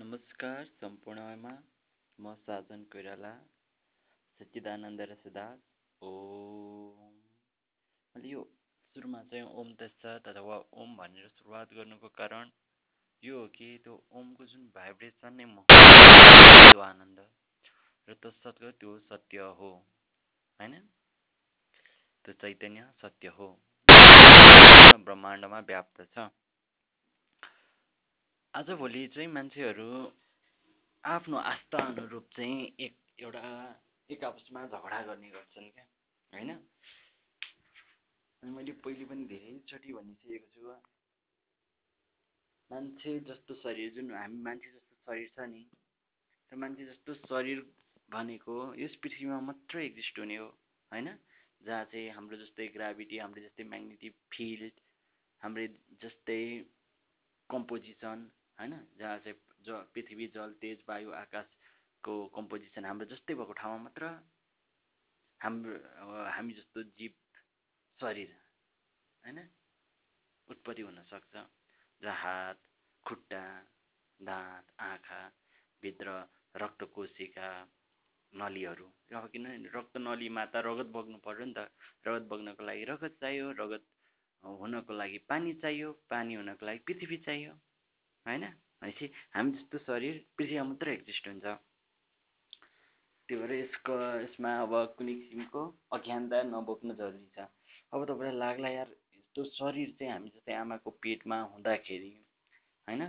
नमस्कार सम्पूर्णमा म साजन कोइराला सच्चिदानन्द रसदास ओम। मैले यो सुरुमा चाहिँ ओम तत्सत अथवा ओम भनेर सुरुवात गर्नुको कारण यो हो कि त्यो ओमको जुन भाइब्रेसन नै म त्यो आनन्द र तत्सतको त्यो सत्य हो होइन? त्यो चैतन्य सत्य हो। ब्रह्माण्डमा व्याप्त छ। आजभोलि चाहिँ मान्छेहरू आफ्नो आस्था अनुरूप चाहिँ एक एउटा एक आपसमा झगडा गर्ने गर्छन् क्या होइन? अनि मैले पहिले पनि धेरैचोटि भनिसकेको छु मान्छे जस्तो शरीर जुन हामी मान्छे जस्तो शरीर छ नि त्यो मान्छे जस्तो शरीर भनेको यस पृथ्वीमा मात्रै एक्जिस्ट हुने हो होइन? जहाँ चाहिँ हाम्रो जस्तै ग्राभिटी हाम्रो जस्तै म्याग्नेटिक फिल्ड हाम्रो जस्तै कम्पोजिसन होइन? जहाँ चाहिँ ज पृथ्वी जल तेज वायु आकाशको कम्पोजिसन हाम्रो जस्तै भएको ठाउँमा मात्र हाम्रो हामी जस्तो जीव शरीर होइन? उत्पत्ति हुनसक्छ र हात खुट्टा दाँत आँखा भित्र रक्त कोशिका नलीहरू। अब किनभने रक्त नलीमा त रगत बग्नु पऱ्यो नि त। रगत बग्नको लागि रगत चाहियो रगत हुनको लागि पानी चाहियो पानी हुनको लागि पृथ्वी चाहियो। होइन? भनेपछि हामी जस्तो शरीर पृथ्वीमा मात्रै एक्जिस्ट हुन्छ। त्यही भएर यसको यसमा अब कुनै किसिमको अज्ञानता नबोक्नु जरुरी छ। अब तपाईँलाई लाग्ला यार यस्तो शरीर चाहिँ हामी जस्तै आमाको पेटमा हुँदाखेरि होइन?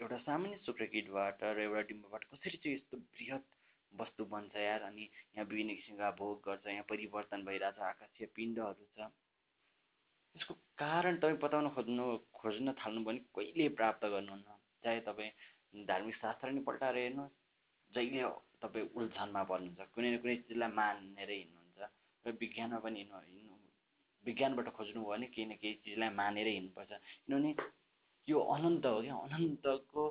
एउटा सामान्य शुक्रकिटबाट र एउटा डिम्बबाट कसरी चाहिँ यस्तो बृहत वस्तु बन्छ यार? अनि यहाँ विभिन्न किसिमका भोग गर्छ यहाँ परिवर्तन भइरहेछ आकाशीय पिण्डहरू छ। यसको कारण तपाईँ बताउन खोज्नु खोज्न थाल्नु भने कहिले प्राप्त गर्नुहुन्न? चाहे तपाईँ धार्मिक शास्त्र नै पल्टाएर हेर्नुहोस् जहिले तपाईँ उल्झनमा पर्नुहुन्छ कुनै न कुनै चिजलाई मानेर हिँड्नुहुन्छ र विज्ञानमा पनि हिँड्नु हिँड्नु विज्ञानबाट खोज्नुभयो भने केही न केही चिजलाई मानेर हिँड्नुपर्छ। किनभने यो अनन्त हो क्या अनन्तको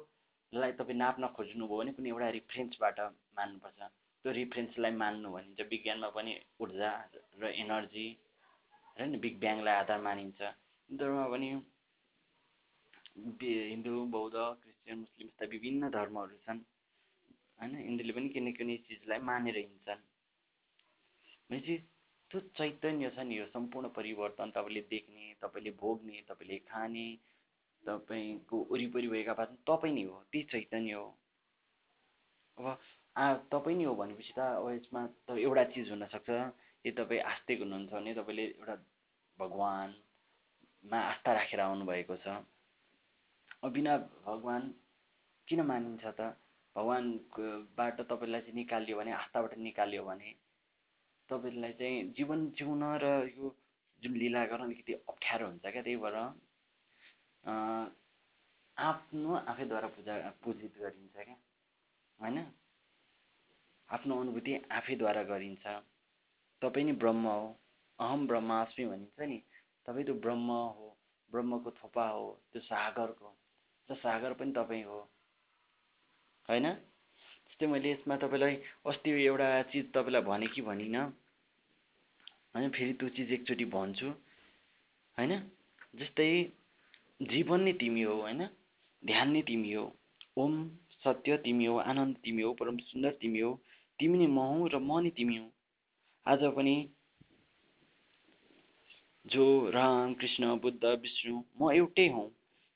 लाई तपाईँ नाप्न खोज्नुभयो भने कुनै एउटा रिफरेन्सबाट मान्नुपर्छ। त्यो रिफरेन्सलाई मान्नु भनिन्छ विज्ञानमा पनि ऊर्जा र एनर्जी होइन बिग ब्याङलाई आधार मानिन्छ। हिन्दूमा पनि हिन्दू बौद्ध क्रिस्चियन मुस्लिम यस्ता विभिन्न धर्महरू छन्। होइन? यिनीहरूले पनि कुनै कुनै चिजलाई मानेर हिँड्छन्? भनेपछि त्यो चैतन्य छ नि यो सम्पूर्ण परिवर्तन तपाईँले देख्ने तपाईँले भोग्ने तपाईँले खाने तपाईँको वरिपरि भएका बात तपाईँ नै हो। त्यही चैतन्य हो। अब आ तपाईँ नै हो भनेपछि त अब यसमा त एउटा चिज हुनसक्छ। यदि तपाईँ आस्तिक हुनुहुन्छ भने तपाईँले एउटा भगवान्मा आस्था राखेर आउनुभएको छ। बिना भगवान् किन मानिन्छ त? भगवान्कोबाट तपाईँलाई चाहिँ निकालियो भने आस्थाबाट निकालियो भने तपाईँलाई चाहिँ जीवन जिउन र यो जुन लिला गर्न अलिकति अप्ठ्यारो हुन्छ क्या त्यही भएर आफ्नो आफैद्वारा पूजा पूजित गरिन्छ क्या। होइन? आफ्नो अनुभूति आफैद्वारा गरिन्छ। तपाईँ नै ब्रह्म हो। अहम ब्रह्मास्मि भनिन्छ नि। तपाईँ त्यो ब्रह्म हो ब्रह्मको थोपा हो त्यो सागरको त्यो सागर पनि तपाईँ हो। होइन? जस्तै मैले यसमा तपाईँलाई अस्ति एउटा चिज तपाईँलाई भने कि भनिनँ। होइन फेरि त्यो चिज एकचोटि भन्छु। होइन? जस्तै जीवन नै तिमी हो होइन? ध्यान नै तिमी हो। ओम सत्य तिमी हो आनन्द तिमी हो परम सुन्दर तिमी हो। तिमी नै म हुँ र म नै तिमी हुँ। आज पनि जो राम कृष्ण बुद्ध विष्णु म एउटै हुँ।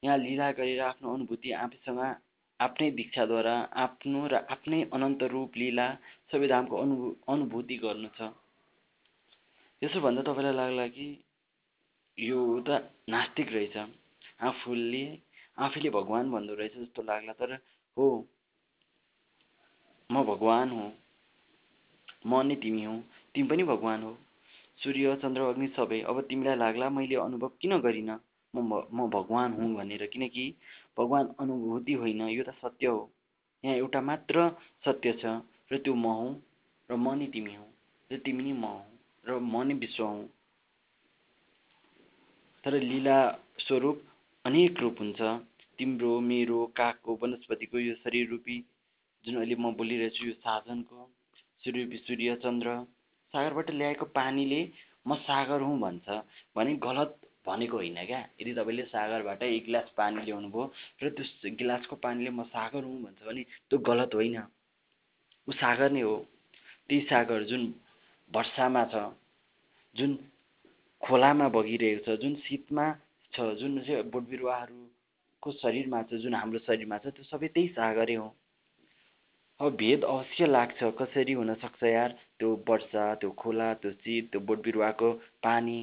यहाँ लीला गरेर आफ्नो अनुभूति आफैसँग आफ्नै दीक्षाद्वारा आफ्नो र आफ्नै अनन्त रूप लीला सबै धामको अनु अनुभूति गर्नु छ। यसो भन्दा तपाईँलाई लाग्ला कि यो त नास्तिक रहेछ। आफूले आफैले भगवान् भन्दो रहेछ जस्तो लाग्ला तर हो म भगवान् हुँ। म नै तिमी हुँ। तिमी पनि भगवान् हो। सूर्य चन्द्र अग्नि सबै। अब तिमीलाई लाग्ला मैले अनुभव किन गरिनँ? म म भगवान् हुँ भनेर। किनकि भगवान् अनुभूति होइन यो त सत्य हो। यहाँ एउटा मात्र सत्य छ र त्यो म हुँ र म नै तिमी हुँ र तिमी नै म हुँ र म नै विश्व हुँ। तर लीला स्वरूप अनेक रूप हुन्छ। तिम्रो मेरो कागको वनस्पतिको यो शरीर रूपी जुन अहिले म बोलिरहेछु यो साधनको सूर्य सूर्य चन्द्र सागरबाट ल्याएको पानीले म सागर हुँ भन्छ। भने गलत भनेको होइन क्या। यदि तपाईँले सागरबाट एक गिलास पानी ल्याउनु भयो र त्यो गिलासको पानीले म सागर हुँ भन्छ भने त्यो गलत होइन। ऊ सागर नै हो। त्यही सागर जुन वर्षामा छ जुन खोलामा बगिरहेको छ जुन शीतमा छ जुन चाहिँ बोट बिरुवाहरूको शरीरमा छ जुन हाम्रो शरीरमा छ त्यो सबै त्यही सागरै हो। अब भेद अवश्य लाग्छ। कसरी हुनसक्छ यार? त्यो वर्षा त्यो खोला त्यो शीत त्यो बोट बिरुवाको पानी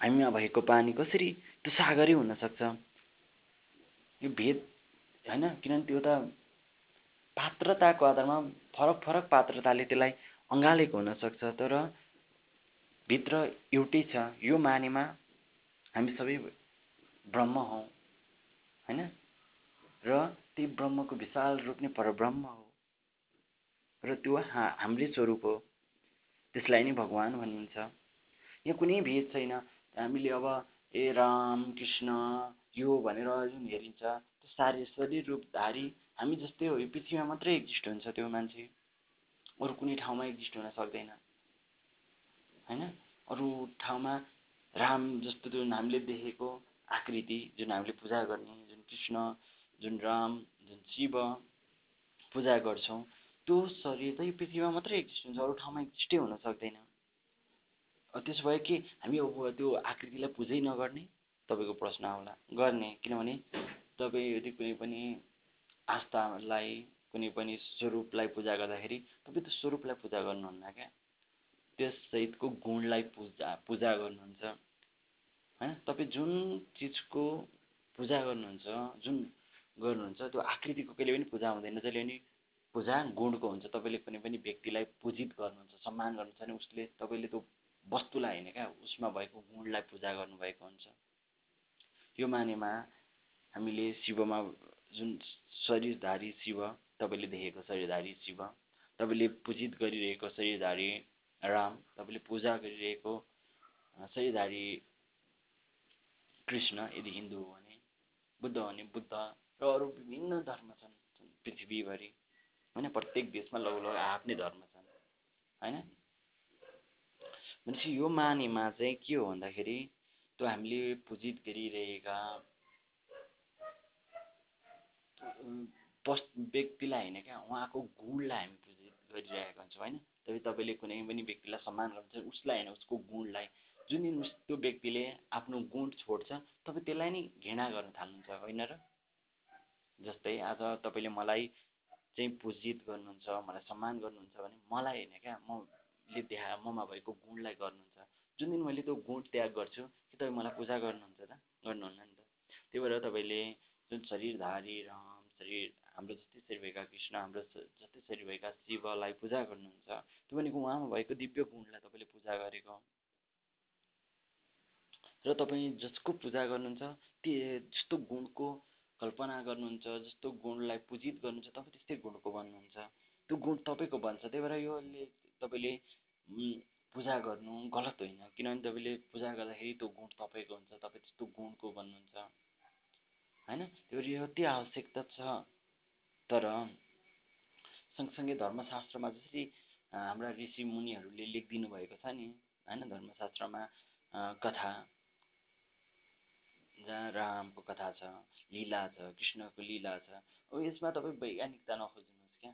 हामीमा भएको पानी कसरी त्यो सागरै हुनसक्छ? यो भेद होइन किनभने त्यो त पात्रताको आधारमा फरक फरक पात्रताले त्यसलाई अँगालेको हुनसक्छ। तर भित्र एउटै छ यो मानेमा हामी सबै ब्रह्म हौँ होइन? र त्यही ब्रह्मको विशाल रूप नै परब्रह्म हो। र त्यो हा हाम्रै स्वरूप हो। त्यसलाई नै भगवान् भनिन्छ। यहाँ कुनै भेद छैन। हामीले अब ए राम कृष्ण यो भनेर जुन हेरिन्छ त्यो सारी शरीर रूपधारी हामी जस्तै हो। यो पृथ्वीमा मात्रै एक्जिस्ट हुन्छ त्यो मान्छे। अरू कुनै ठाउँमा एक्जिस्ट हुन सक्दैन। होइन? अरू ठाउँमा राम जस्तो जुन हामीले देखेको आकृति जुन हामीले पूजा गर्ने जुन कृष्ण जुन राम जुन शिव पूजा गर्छौँ त्यो शरीर चाहिँ पृथ्वीमा मात्रै एक्जिस्ट हुन्छ अरू ठाउँमा एक्जिस्टै हुन सक्दैन। त्यसो भए के हामी अब त्यो आकृतिलाई पुजै नगर्ने तपाईँको प्रश्न आउला। गर्ने किनभने तपाईँ यदि कुनै पनि आस्थालाई कुनै पनि स्वरूपलाई पूजा गर्दाखेरि तपाईँ त्यो स्वरूपलाई पूजा गर्नुहुन्न क्या? त्यससहितको गुणलाई पूजा पूजा गर्नुहुन्छ। होइन? तपाईँ जुन चिजको पूजा गर्नुहुन्छ जुन गर्नुहुन्छ त्यो आकृतिको कहिले पनि पूजा हुँदैन। जहिले पनि पूजा गुणको हुन्छ। तपाईँले कुनै पनि व्यक्तिलाई पूजित गर्नुहुन्छ सम्मान गर्नुहुन्छ भने उसले तपाईँले त्यो वस्तुलाई होइन क्या उसमा भएको गुणलाई पूजा गर्नुभएको हुन्छ। यो मानेमा हामीले शिवमा जुन शरीरधारी शिव तपाईँले देखेको शरीरधारी शिव तपाईँले पूजित गरिरहेको शरीरधारी राम तपाईँले पूजा गरिरहेको सयधारी कृष्ण यदि हिन्दू हो भने बुद्ध हो भने बुद्ध र अरू विभिन्न धर्म छन् पृथ्वीभरि। होइन प्रत्येक देशमा लगभग आफ्नै धर्म छन् होइन? भनेपछि यो मानेमा चाहिँ के हो भन्दाखेरि त्यो हामीले पूजित गरिरहेका व्यक्तिलाई होइन क्या उहाँको गुणलाई हामी पूजित गरिरहेका हुन्छौँ होइन? तपाईँ तपाईँले कुनै पनि व्यक्तिलाई सम्मान गर्नुहुन्छ उसलाई होइन उसको गुणलाई। जुन दिन उस त्यो व्यक्तिले आफ्नो गुण छोड्छ तपाईँ त्यसलाई नै घृणा गर्न थाल्नुहुन्छ होइन र? जस्तै आज तपाईँले मलाई चाहिँ पूजित गर्नुहुन्छ मलाई सम्मान गर्नुहुन्छ भने मलाई होइन क्या मले देखा ममा भएको गुणलाई गर्नुहुन्छ। जुन दिन मैले त्यो गुण त्याग गर्छु कि तपाईँ मलाई पूजा गर्नुहुन्छ त गर्नुहुन्न नि त। त्यही भएर तपाईँले जुन शरीरधारी राम शरीर हाम्रो जस्तै शरीर भएका कृष्ण हाम्रो जस्तै शरीर भएका शिवलाई पूजा गर्नुहुन्छ त्यो भनेको उहाँमा भएको दिव्य गुणलाई तपाईँले पूजा गरेको। र तपाईँ जसको पूजा गर्नुहुन्छ त्यो जस्तो गुणको कल्पना गर्नुहुन्छ जस्तो गुणलाई पूजित गर्नुहुन्छ तपाईँ त्यस्तै गुणको बन्नुहुन्छ। त्यो गुण तपाईँको बन्छ त्यही भएर योले तपाईँले पूजा गर्नु गलत होइन। किनभने तपाईँले पूजा गर्दाखेरि त्यो गुण तपाईँको हुन्छ तपाईँ त्यस्तो गुणको बन्नुहुन्छ। होइन? त्यो भएर यो अति आवश्यकता छ। तर सँगसँगै धर्मशास्त्रमा जसरी हाम्रा ऋषि मुनिहरूले लेखिदिनु भएको छ नि होइन? धर्मशास्त्रमा कथा। जहाँ रामको कथा छ लीला छ कृष्णको लीला छ अब यसमा तपाईँ वैज्ञानिकता नखोज्नुहोस् क्या।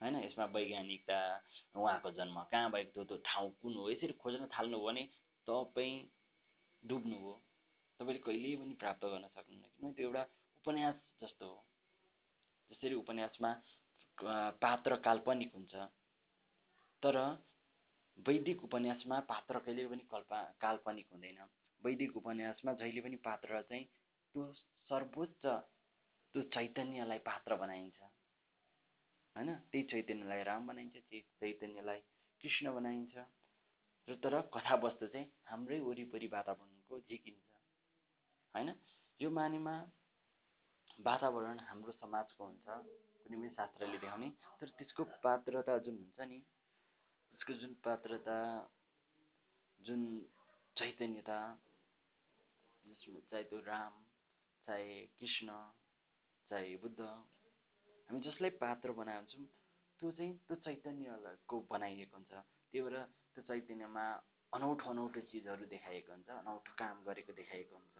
होइन यसमा वैज्ञानिकता उहाँको जन्म कहाँ भएको त्यो ठाउँ कुन हो यसरी खोज्न थाल्नुभयो भने तपाईँ डुब्नु हो। तपाईँले कहिल्यै पनि प्राप्त गर्न सक्नुहुन्न किनभने त्यो एउटा उपन्यास जस्तो हो। जसरी उपन्यासमा पात्र काल्पनिक हुन्छ। तर वैदिक उपन्यासमा पात्र कहिले पनि कल्प काल्पनिक हुँदैन। वैदिक उपन्यासमा जहिले पनि पात्र चाहिँ त्यो सर्वोच्च त्यो चैतन्यलाई पात्र बनाइन्छ। होइन? त्यही चैतन्यलाई राम बनाइन्छ त्यही चैतन्यलाई कृष्ण बनाइन्छ। र तर कथावस्तु चाहिँ हाम्रै वरिपरि वातावरणको झिकिन्छ होइन? यो मानेमा वातावरण हाम्रो समाजको हुन्छ कुनै पनि शास्त्रले देखाउने। तर त्यसको पात्रता जुन हुन्छ नि त्यसको जुन पात्रता जुन चैतन्यता जसमा चाहे त्यो राम चाहे कृष्ण चाहे बुद्ध हामी जसलाई पात्र बनाएको छौँ त्यो चाहिँ त्यो चैतन्यको बनाइएको हुन्छ। त्यही भएर त्यो चैतन्यमा अनौठो अनौठो चिजहरू देखाएको हुन्छ अनौठो काम गरेको देखाएको हुन्छ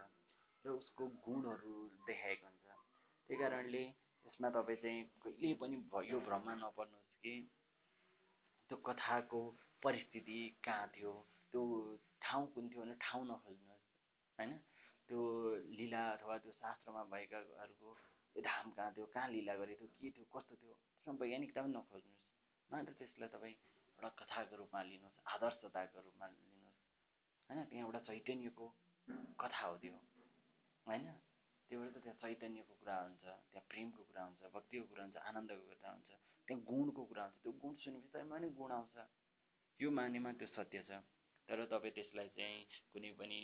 र उसको गुणहरू देखाएको हुन्छ। त्यही कारणले यसमा तपाईँ चाहिँ कहिले पनि यो भ्रममा नपर्नुहोस् कि। त्यो कथाको परिस्थिति कहाँ थियो त्यो ठाउँ कुन थियो भने ठाउँ नखोज्नुहोस् होइन? त्यो लीला अथवा त्यो शास्त्रमा भएकाहरूको त्यो धाम कहाँ थियो कहाँ लीला गरेको थियो के थियो कस्तो थियो त्यसमा वैज्ञानिकता पनि नखोज्नुहोस्। मात्र त्यसलाई तपाईँ एउटा कथाको रूपमा लिनुहोस् आदर्शताको रूपमा लिनुहोस्। होइन त्यहाँ एउटा चैतन्यको कथा हो त्यो। होइन त्यो भएर त त्यहाँ चैतन्यको कुरा हुन्छ त्यहाँ प्रेमको कुरा हुन्छ भक्तिको कुरा हुन्छ आनन्दको कुरा हुन्छ त्यहाँ गुणको कुरा हुन्छ। त्यो गुण सुनेपछि तपाईँमा पनि गुण आउँछ। यो मानेमा त्यो सत्य छ। तर तपाईँ त्यसलाई चाहिँ कुनै पनि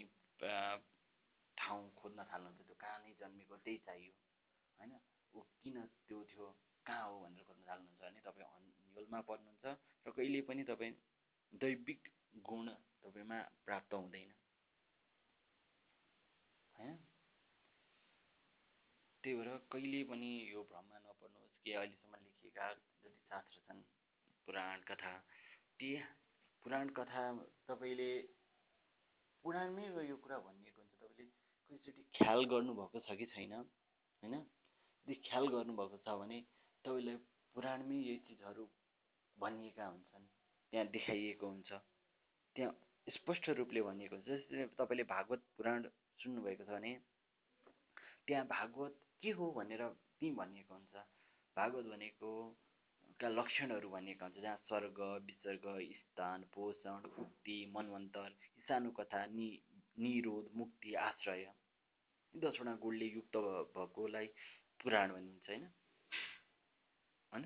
ठाउँ खोज्न थाल्नुहुन्छ त्यो कहाँ नै जन्मेको त्यही चाहियो। होइन? ऊ किन त्यो थियो? कहाँ हो भनेर खोज्न थाल्नुहुन्छ भने तपाईँ अन्यलमा पर्नुहुन्छ र कहिले पनि तपाईँ दैविक गुण तपाईँमा प्राप्त हुँदैन। होइन? त्यही भएर कहिले पनि यो भ्रममा नपर्नुहोस् कि अहिलेसम्म लेखिएका जति शास्त्र छन् पुराण कथा ती पुराण कथा तपाईँले पुराणमै यो कुरा भनिएको कतिचोटि ख्याल गर्नुभएको छ कि छैन होइन? यदि ख्याल गर्नुभएको छ भने तपाईँलाई पुराणमै यही चिजहरू भनिएका हुन्छन् त्यहाँ देखाइएको हुन्छ। त्यहाँ स्पष्ट रूपले भनिएको हुन्छ। जस्तै तपाईँले भागवत पुराण सुन्नुभएको छ भने त्यहाँ भागवत के हो भनेर त्यहीँ भनिएको हुन्छ। भागवत भनेको का लक्षणहरू भनिएका हुन्छ। जहाँ स्वर्ग विसर्ग स्थान पोषण उक्ति मनवन्तर सानो कथा नि निरोध मुक्ति आश्रय दसवटा गुणले युक्त भएकोलाई पुराण भनिन्छ होइन? होइन?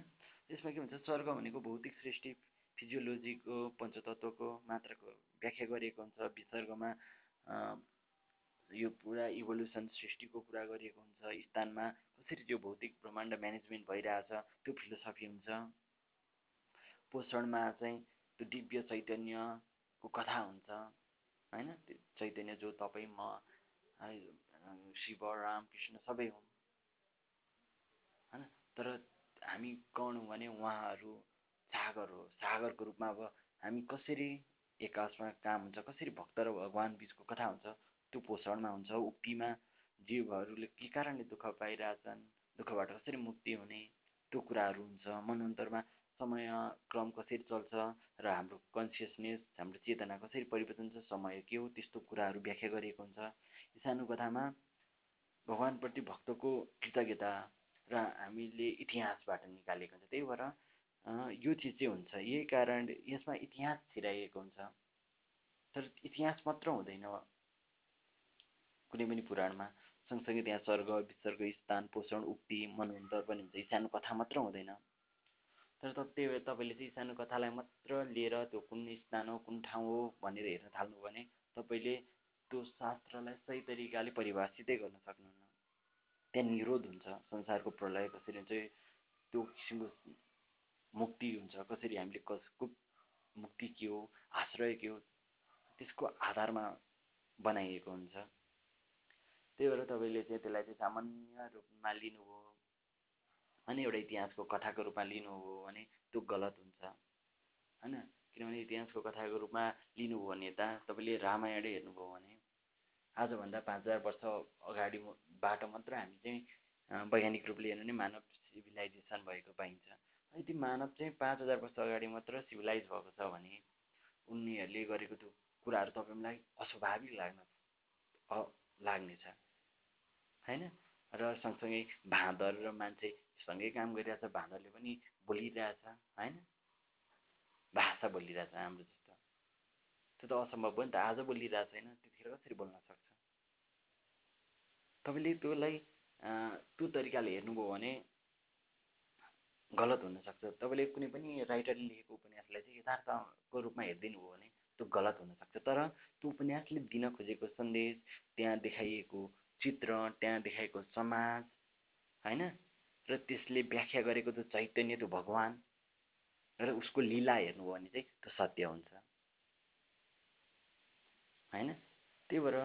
यसमा के भन्छ स्वर्ग भनेको भौतिक सृष्टि फिजियोलोजीको पञ्चतत्त्वको मात्राको व्याख्या गरिएको हुन्छ। विसर्गमा यो पुरा इभोल्युसन सृष्टिको कुरा गरिएको हुन्छ। स्थानमा कसरी त्यो भौतिक ब्रह्माण्ड म्यानेजमेन्ट भइरहेछ त्यो फिलोसफी हुन्छ। पोषणमा चाहिँ त्यो दिव्य चैतन्यको कथा हुन्छ। होइन? चैतन्य जो तपाईँ म शिव राम कृष्ण सबै हुन्। होइन? तर हामी कौन हौँ भने उहाँहरू सागर हो। सागरको रूपमा अब हामी कसरी एकासमा काम हुन्छ कसरी भक्त र भगवान् बिचको कथा हुन्छ त्यो पोषणमा हुन्छ। उक्तिमा जीवहरूले के कारणले दुःख पाइरहेछन् दुःखबाट कसरी मुक्ति हुने त्यो कुराहरू हुन्छ। मनोन्तरमा समय क्रम कसरी चल्छ र हाम्रो कन्सियसनेस हाम्रो चेतना कसरी परिवर्तन छ समय के हो त्यस्तो कुराहरू व्याख्या गरिएको हुन्छ। सानो कथामा भगवान्प्रति भक्तको कृतज्ञता र हामीले इतिहासबाट निकालेको हुन्छ। त्यही भएर यो चिज चाहिँ हुन्छ। यही कारण यसमा इतिहास छिराइएको हुन्छ। तर इतिहास मात्र हुँदैन। कुनै पनि पुराणमा सँगसँगै त्यहाँ स्वर्ग विसर्ग स्थान पोषण उक्ति मनोन्तर पनि हुन्छ। सानो कथा मात्र हुँदैन। तर त त्यही भएर तपाईँले चाहिँ सानो कथालाई मात्र लिएर त्यो कुन स्थान हो कुन ठाउँ हो भनेर हेर्न थाल्नु भने तपाईँले त्यो शास्त्रलाई सही तरिकाले परिभाषितै गर्न सक्नुहुन्न। त्यहाँ निरोध हुन्छ संसारको प्रलय कसरी हुन्छ त्यो किसिमको मुक्ति हुन्छ कसरी हामीले कसको मुक्ति के हो आश्रय के हो त्यसको आधारमा बनाइएको हुन्छ। त्यही भएर तपाईँले चाहिँ त्यसलाई चाहिँ सामान्य रूपमा लिनुभयो। अनि एउटा इतिहासको कथाको रूपमा लिनुभयो भने त्यो गलत हुन्छ। होइन? किनभने इतिहासको कथाको रूपमा लिनुभयो भने त तपाईँले रामायणै हेर्नुभयो भने आजभन्दा पाँच हजार वर्ष अगाडिबाट मात्र हामी चाहिँ वैज्ञानिक रूपले हेर्नु भने मानव सिभिलाइजेसन भएको पाइन्छ। यदि मानव चाहिँ पाँच हजार वर्ष अगाडि मात्र सिभिलाइज भएको छ भने उनीहरूले गरेको त्यो कुराहरू तपाईँलाई अस्वाभाविक लाग्न लाग्नेछ। होइन? र सँगसँगै बाँदर र मान्छे सँगै काम गरिरहेछ बाँदरले पनि बोलिरहेछ होइन? भाषा बोलिरहेछ हाम्रो जस्तो। त्यो त असम्भव हो नि त आज बोलिरहेको छैन त्यतिखेर कसरी बोल्न सक्छ? तपाईँले त्यसलाई त्यो तरिकाले हेर्नुभयो भने गलत हुनसक्छ। तपाईँले कुनै पनि राइटरले लेखेको उपन्यासलाई चाहिँ यथार्थको रूपमा हेरिदिनु भयो भने त्यो गलत हुनसक्छ। तर त्यो उपन्यासले दिन खोजेको सन्देश त्यहाँ देखाइएको चित्र त्यहाँ देखाएको समाज होइन? र त्यसले व्याख्या गरेको त्यो चैतन्य त्यो भगवान् र उसको लीला हेर्नुभयो भने चाहिँ त्यो सत्य हुन्छ। होइन? त्यही भएर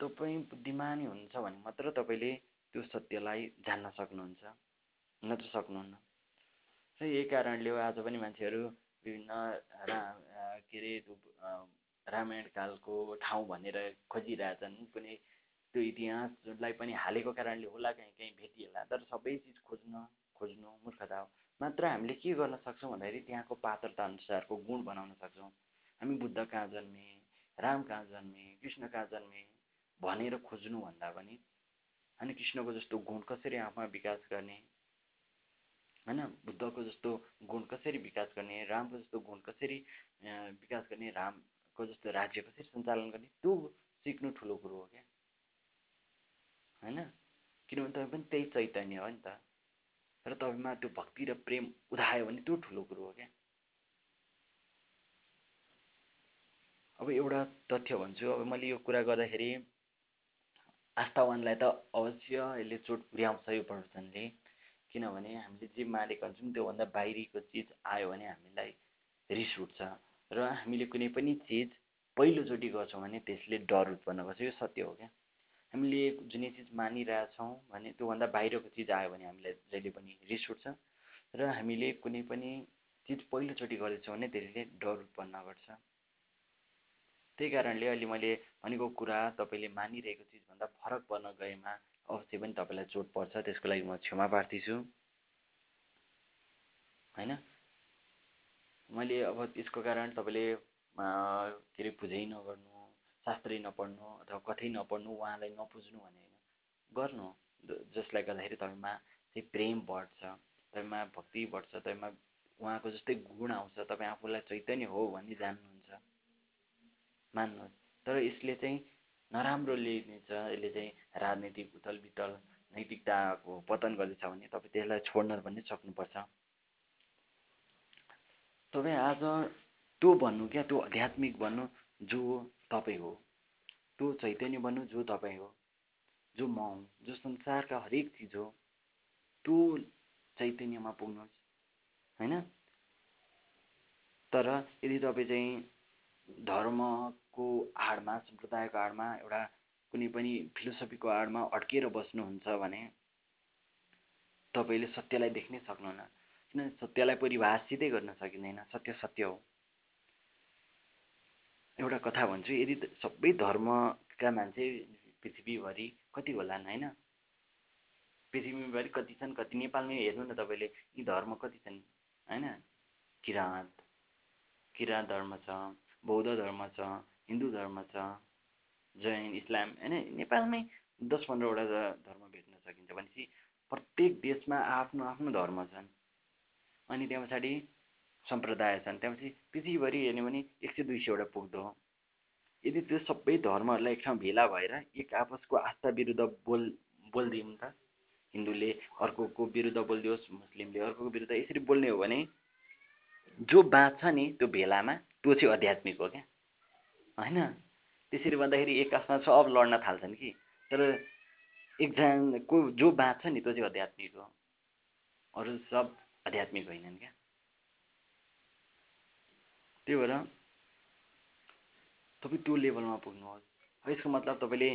तपाईँ बुद्धिमानी हुनुहुन्छ भने मात्र तपाईँले त्यो सत्यलाई जान्न सक्नुहुन्छ नत्र सक्नुहुन्न। र यही कारणले हो आज पनि मान्छेहरू विभिन्न के अरे रामायण कालको ठाउँ भनेर खोजिरहेछन्। कुनै त्यो इतिहासलाई पनि हालेको कारणले होला कहीँ कहीँ भेटिएला। तर सबै चिज खोज्न खोज्नु मूर्खता हो मात्र हामीले के गर्न सक्छौँ भन्दाखेरि त्यहाँको पात्रता अनुसारको गुण बनाउन सक्छौँ। हामी बुद्ध कहाँ जन्मे राम कहाँ जन्मे कृष्ण कहाँ जन्मे भनेर खोज्नुभन्दा पनि होइन कृष्णको जस्तो गुण कसरी आफूमा विकास गर्ने होइन? बुद्धको जस्तो गुण कसरी विकास गर्ने रामको जस्तो गुण कसरी विकास गर्ने रामको जस्तो राज्य कसरी सञ्चालन गर्ने त्यो सिक्नु ठुलो कुरो हो क्या। होइन? किनभने तपाईँ पनि त्यही चैतन्य हो नि त। तर तपाईँमा त्यो भक्ति र प्रेम उदायो भने त्यो ठुलो कुरो हो क्या। अब एउटा तथ्य भन्छु। अब मैले यो कुरा गर्दाखेरि आस्थावानलाई त अवश्य यसले चोट पुर्याउँछ यो प्रवचनले। किनभने हामीले जे मानेका हुन्छौँ त्योभन्दा बाहिरीको चिज आयो भने हामीलाई रिस उठ्छ। र हामीले कुनै पनि चिज पहिलोचोटि गर्छौँ भने त्यसले डर उत्पन्न गर्छ। यो सत्य हो क्या। हामीले जुनै चिज मानिरहेछौँ भने त्योभन्दा बाहिरको चिज आयो भने हामीलाई जहिले पनि रिस उठ्छ। र हामीले कुनै पनि चिज पहिलोचोटि गर्दैछौँ भने त्यसले डर उत्पन्न गर्छ। त्यही कारणले अहिले मैले भनेको कुरा तपाईँले मानिरहेको चिजभन्दा फरक पर्न गएमा अवश्य पनि तपाईँलाई चोट पर्छ त्यसको लागि म क्षमा प्रार्थी छु। होइन? मैले अब त्यसको कारण तपाईँले के अरे पुजै नगर्नु शास्त्रै नपढ्नु अथवा कथै नपढ्नु उहाँलाई नपुज्नु भने होइन गर्नु। जसलाई गर्दाखेरि तपाईँमा चाहिँ प्रेम बढ्छ तपाईँमा भक्ति बढ्छ तपाईँमा उहाँको जस्तै गुण आउँछ तपाईँ आफूलाई चैतन्य हो भन्ने जान्नुहुन्छ मान्नुहोस्। तर यसले चाहिँ नराम्रो लिनेछ यसले चाहिँ राजनीतिक उथल बिथल नैतिकताको पतन गर्दैछ भने तपाईँ त्यसलाई छोड्न पनि सक्नुपर्छ। तपाईँ आज त्यो भन्नु क्या त्यो आध्यात्मिक भन्नु जो तपाईँ हो त्यो चैतन्य भन्नु जो तपाईँ हो जो म हुँ जो संसारका हरेक चिज हो त्यो चैतन्यमा पुग्नुहोस् होइन? तर यदि तपाईँ चाहिँ धर्मको आडमा सम्प्रदायको आडमा एउटा कुनै पनि फिलोसफीको आडमा अड्किएर बस्नुहुन्छ भने तपाईँले सत्यलाई देख्नै सक्नुहुन्न। किन सत्यलाई परिभाषितै गर्न सकिँदैन सत्य सत्य हो। एउटा कथा भन्छु यदि सबै धर्मका मान्छे पृथ्वीभरि कति होलान् होइन? पृथ्वीभरि कति छन् कति नेपालमै हेर्नु न तपाईँले यी धर्म कति छन् होइन? किराँत किराँत धर्म छ बौद्ध धर्म छ हिन्दू धर्म छ जैन इस्लाम होइन? नेपालमै दस पन्ध्रवटा धर्म भेट्न सकिन्छ भनेपछि प्रत्येक देशमा आफ्नो आफ्नो धर्म छन्। अनि त्यहाँ पछाडि सम्प्रदाय छन् त्यहाँ पछि पृथ्वीभरि हेर्ने भने एक सय दुई सयवटा पुग्दो हो। यदि त्यो सबै धर्महरूलाई एक ठाउँ भेला भएर एक आपसको आस्था विरुद्ध बोल बोलिदिउँ त हिन्दूले अर्कोको विरुद्ध बोलिदियोस् मुस्लिमले अर्कोको विरुद्ध यसरी बोल्ने हो भने जो बाँच्छ नि त्यो भेलामा त्यो चाहिँ आध्यात्मिक हो क्या। होइन? त्यसरी भन्दाखेरि एक आपसमा सब लड्न थाल्छन् कि तर एकजना को जो बाँच्छ नि त्यो चाहिँ आध्यात्मिक हो। अरू सब आध्यात्मिक होइनन् क्या। त्यही भएर तपाईँ त्यो लेभलमा पुग्नुहोस्। यसको मतलब तपाईँले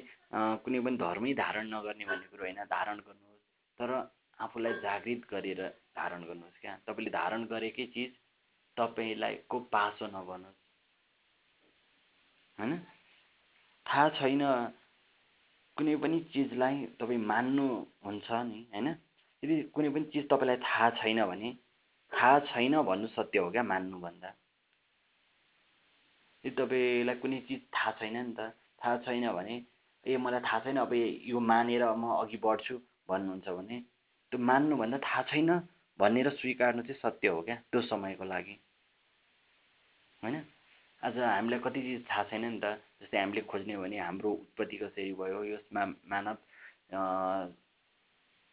कुनै पनि धर्मै धारण नगर्ने भन्ने कुरो होइन धारण गर्नुहोस्। तर आफूलाई जागृत गरेर धारण गर्नुहोस् क्या। तपाईँले धारण गरेकै चिज तपाईँलाई को पासो नबनोस् होइन? थाहा छैन कुनै पनि चिजलाई तपाईँ मान्नुहुन्छ नि होइन? यदि कुनै पनि चिज तपाईँलाई थाहा छैन भने थाहा छैन भन्नु सत्य हो क्या मान्नुभन्दा। यदि तपाईँलाई कुनै चिज थाहा छैन नि त। थाहा छैन भने ए मलाई थाहा छैन अब यो मानेर म अघि बढ्छु भन्नुहुन्छ भने त्यो मान्नुभन्दा थाहा छैन भनेर स्वीकार्नु चाहिँ सत्य हो क्या त्यो समयको लागि। होइन? आज हामीलाई कति चिज थाहा छैन नि त। जस्तै हामीले खोज्ने हो भने हाम्रो उत्पत्ति कसरी भयो यसमा मानव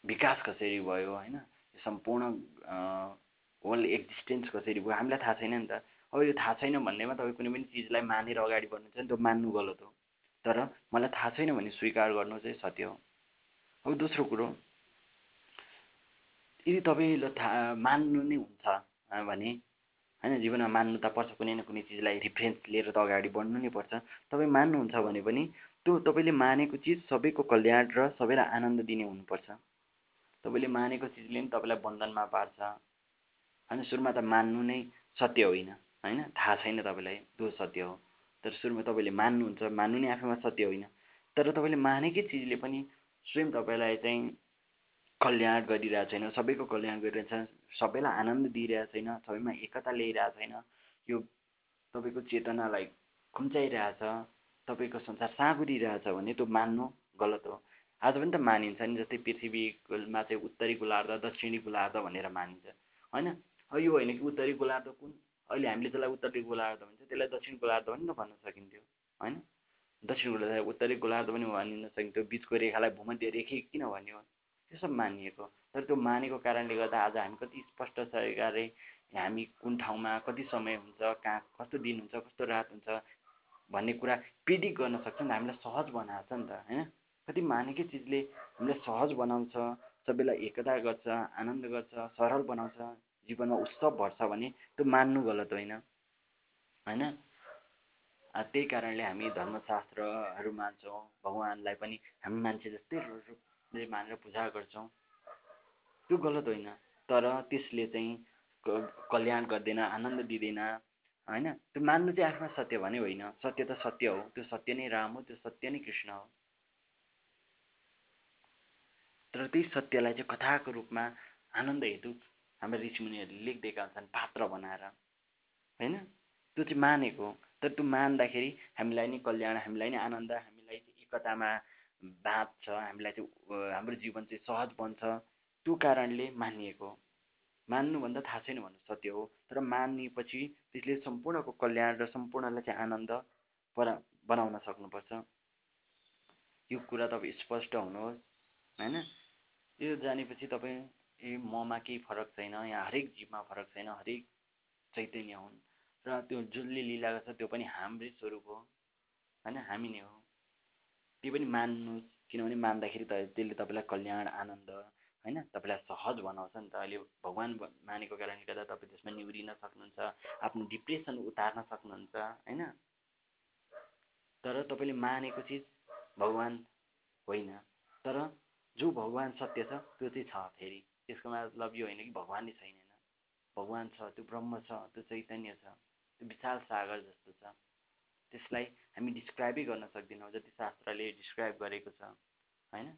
विकास कसरी भयो होइन? सम्पूर्ण होल एक्जिस्टेन्स कसरी भयो हामीलाई थाहा छैन नि त। अब यो थाहा छैन भन्नेमा तपाईँ कुनै पनि चिजलाई मानेर अगाडि बढ्नुहुन्छ नि त्यो मान्नु गलत हो। तर मलाई थाहा छैन भने स्वीकार गर्नु चाहिँ सत्य हो। अब दोस्रो कुरो यदि तपाईँलाई थाहा मान्नु नै हुन्छ भने होइन जीवनमा मान्नु त पर्छ कुनै न कुनै चिजलाई रिफरेन्स लिएर त अगाडि बढ्नु नै पर्छ। तपाईँ मान्नुहुन्छ भने पनि त्यो तपाईँले मानेको चिज सबैको कल्याण र सबैलाई आनन्द दिने हुनुपर्छ। तपाईँले मानेको चिजले पनि तपाईँलाई बन्धनमा पार्छ। होइन सुरुमा त मान्नु नै सत्य होइन। होइन? थाहा छैन तपाईँलाई त्यो सत्य हो। तर सुरुमा तपाईँले मान्नुहुन्छ मान्नु नै आफैमा सत्य होइन। तर तपाईँले मानेकै चिजले पनि स्वयं तपाईँलाई चाहिँ कल्याण गरिरहेको छैन। सबैको कल्याण गरिरहेको छ सबैलाई आनन्द दिइरहेको छैन। सबैमा एकता ल्याइरहेको छैन। यो तपाईँको चेतनालाई खुम्चाइरहेछ। तपाईँको संसार साँगुरिरहेछ भने त्यो मान्नु गलत हो। आज पनि त मानिन्छ नि जस्तै पृथ्वीमा चाहिँ उत्तरी गोलार्ध दक्षिणी गोलार्ध भनेर मानिन्छ। होइन? यो होइन कि उत्तरी गोलार्ध कुन अहिले हामीले जसलाई उत्तरी गोलार्ध भन्छ त्यसलाई दक्षिण गोलार्ध पनि त भन्न सकिन्थ्यो होइन? दक्षिण गोलार्ध उत्तरी गोलार्ध पनि भनिन सकिन्थ्यो बिचको रेखालाई भूमध्य रेखी किन भन्यो? त्यो सब मानिएको। तर त्यो मानेको कारणले गर्दा आज हामी कति स्पष्ट प्रकारले हामी कुन ठाउँमा कति समय हुन्छ कहाँ कस्तो दिन हुन्छ कस्तो रात हुन्छ भन्ने कुरा प्रिडिक्ट गर्न सक्छ नि हामीलाई सहज बनाएको छ नि त होइन? कति मानेकै चिजले हामीलाई सहज बनाउँछ सबैलाई एकता गर्छ आनन्द गर्छ सरल बनाउँछ। जीवनमा उत्सव भर्छ भने त्यो मान्नु गलत होइन। होइन? त्यही कारणले हामी धर्मशास्त्रहरू मान्छौँ भगवान्लाई पनि हामी मान्छे जस्तै रूपले मानेर पूजा गर्छौँ। त्यो गलत होइन तर त्यसले चाहिँ कल्याण गर्दैन आनन्द दिँदैन होइन? त्यो मान्नु चाहिँ आफ्ना सत्य भने होइन सत्य त सत्य हो त्यो सत्य नै राम हो त्यो सत्य नै कृष्ण हो। तर त्यही सत्यलाई चाहिँ कथाको रूपमा आनन्द हेतु हाम्रा ऋषिमुनिहरूले लेखिदिएका हुन्छन् पात्र बनाएर। होइन? त्यो चाहिँ मानेको तर त्यो मान्दाखेरि हामीलाई नै कल्याण हामीलाई नै आनन्द हामीलाई चाहिँ एकतामा बाँच्छ हामीलाई चाहिँ हाम्रो जीवन चाहिँ सहज बन्छ। त्यो कारणले मानिएको मान्नुभन्दा थाहा छैन भन्नु सत्य हो। तर मानिएपछि त्यसले सम्पूर्णको कल्याण र सम्पूर्णलाई चाहिँ आनन्द परा बनाउन सक्नुपर्छ। यो कुरा तपाईँ स्पष्ट हुनुहोस्। होइन? यो जानेपछि तपाईँ ए ममा केही फरक छैन यहाँ हरेक जीवमा फरक छैन हरेक चैतन्य हुन्। र त्यो जसले लिला गर्छ त्यो पनि हाम्रै स्वरूप हो होइन? हामी नै हो। त्यो पनि मान्नुहोस् किनभने मान्दाखेरि त त्यसले तपाईँलाई कल्याण आनन्द होइन? तपाईँलाई सहज बनाउँछ नि त। अहिले भगवान् मानेको कारणले गर्दा तपाईँ त्यसमा निहुरिन सक्नुहुन्छ आफ्नो डिप्रेसन उतार्न सक्नुहुन्छ होइन? तर तपाईँले मानेको चिज भगवान् होइन। तर जो भगवान् सत्य छ त्यो चाहिँ छ फेरि। त्यसको मतलब यो होइन कि? भगवानै छैन भगवान् छ त्यो ब्रह्म छ त्यो चैतन्य छ त्यो विशाल सागर जस्तो छ। त्यसलाई हामी डिस्क्राइबै गर्न सक्दैनौँ जति शास्त्रले डिस्क्राइब गरेको छ होइन?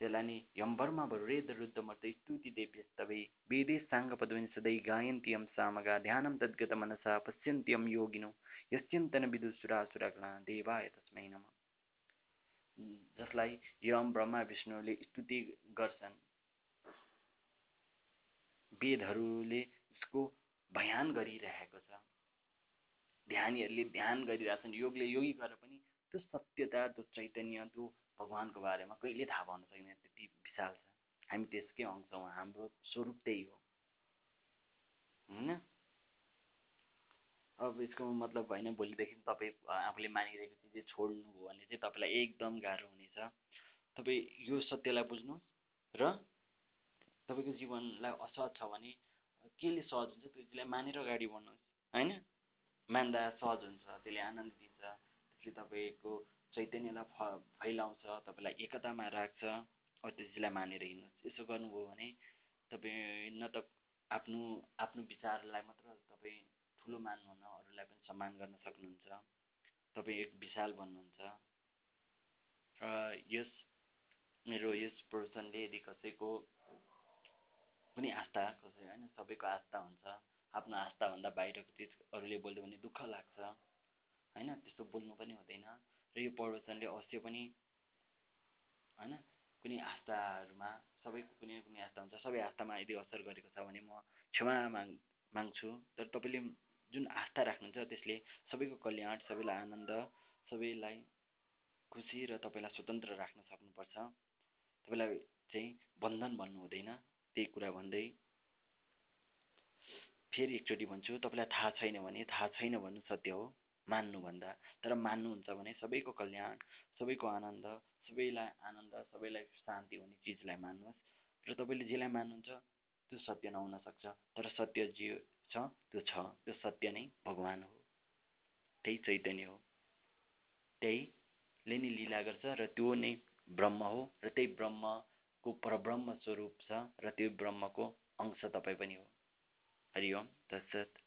त्यसलाई नि यम्बरमा वेद रुद्ध मर्त स्तुति देव्यस्तवै वेदे साङ्ग पदविन सधैँ गायन्त्यम सामगा ध्यानं तद्गत मनसा पश्यन्त्यम योगिनो यस्यन्तन विदुसुरासुरगणा देवाय तस्मै नमः। जसलाई यम ब्रह्मा विष्णुले स्तुति गर्छन्। वेदहरूले उसको बयान गरिरहेको छ। ध्यानीहरूले ध्यान गरिरहेछन् योगले योगी गरेर पनि त्यो सत्यता त्यो चैतन्य त्यो भगवान्को बारेमा कहिले थाहा पाउन सक्दैन त्यति विशाल छ। हामी त्यसकै अंश हौँ। हाम्रो स्वरूप त्यही हो। होइन अब यसको मतलब होइन भोलिदेखि तपाईँ आफूले मानिरहेको चिज छोड्नु हो भने चाहिँ तपाईँलाई एकदम गाह्रो हुनेछ। तपाईँ यो सत्यलाई बुझ्नुहोस् र तपाईँको जीवनलाई असहज छ भने केले सहज हुन्छ? त्यो चिजलाई मानेर अगाडि बढ्नुहोस् होइन? मान्दा सहज हुन्छ त्यसले आनन्द दिन्छ त्यसले तपाईँको चैतन्यलाई फ फैलाउँछ तपाईँलाई एकतामा राख्छ अब त्यो चिजलाई मानेर हिँड्नुहोस्। यसो गर्नुभयो भने तपाईँ न त आफ्नो आफ्नो विचारलाई मात्र तपाईँ ठुलो मान्नुहुन्न अरूलाई पनि सम्मान गर्न सक्नुहुन्छ। तपाईँ एक विशाल बन्नुहुन्छ। र यस मेरो यस प्रवचनले यदि कसैको कुनै आस्था कसै होइन? सबैको आस्था हुन्छ। आफ्नो आस्थाभन्दा बाहिरको चिज अरूले बोल्यो भने दुःख लाग्छ। होइन? त्यस्तो बोल्नु पनि हुँदैन। र यो प्रवचनले अवश्य पनि होइन? कुनै आस्थाहरूमा सबैको कुनै कुनै आस्था हुन्छ। सबै आस्थामा यदि असर गरेको छ भने म क्षमा माग माग्छु। तर तपाईँले जुन आस्था राख्नुहुन्छ त्यसले सबैको कल्याण सबैलाई आनन्द सबैलाई खुसी र तपाईँलाई स्वतन्त्र राख्न सक्नुपर्छ। तपाईँलाई चाहिँ बन्धन भन्नु हुँदैन। त्यही कुरा भन्दै फेरि एकचोटि भन्छु तपाईँलाई थाहा छैन भने थाहा छैन भन्नु सत्य हो मान्नुभन्दा। तर मान्नुहुन्छ भने सबैको कल्याण सबैको आनन्द सबैलाई आनन्द सबैलाई शान्ति हुने चिजलाई मान्नुहोस्। र तपाईँले जेलाई मान्नुहुन्छ त्यो सत्य नहुन सक्छ। तर सत्य जे छ त्यो छ। त्यो सत्य नै भगवान् हो। त्यही चैतन्य हो। त्यहीले नै लीला गर्छ र त्यो नै ब्रह्म हो। र त्यही ब्रह्मको परब्रह्म स्वरूप छ र त्यो ब्रह्मको अंश तपाईँ पनि हो। हरि ओम तत्सत।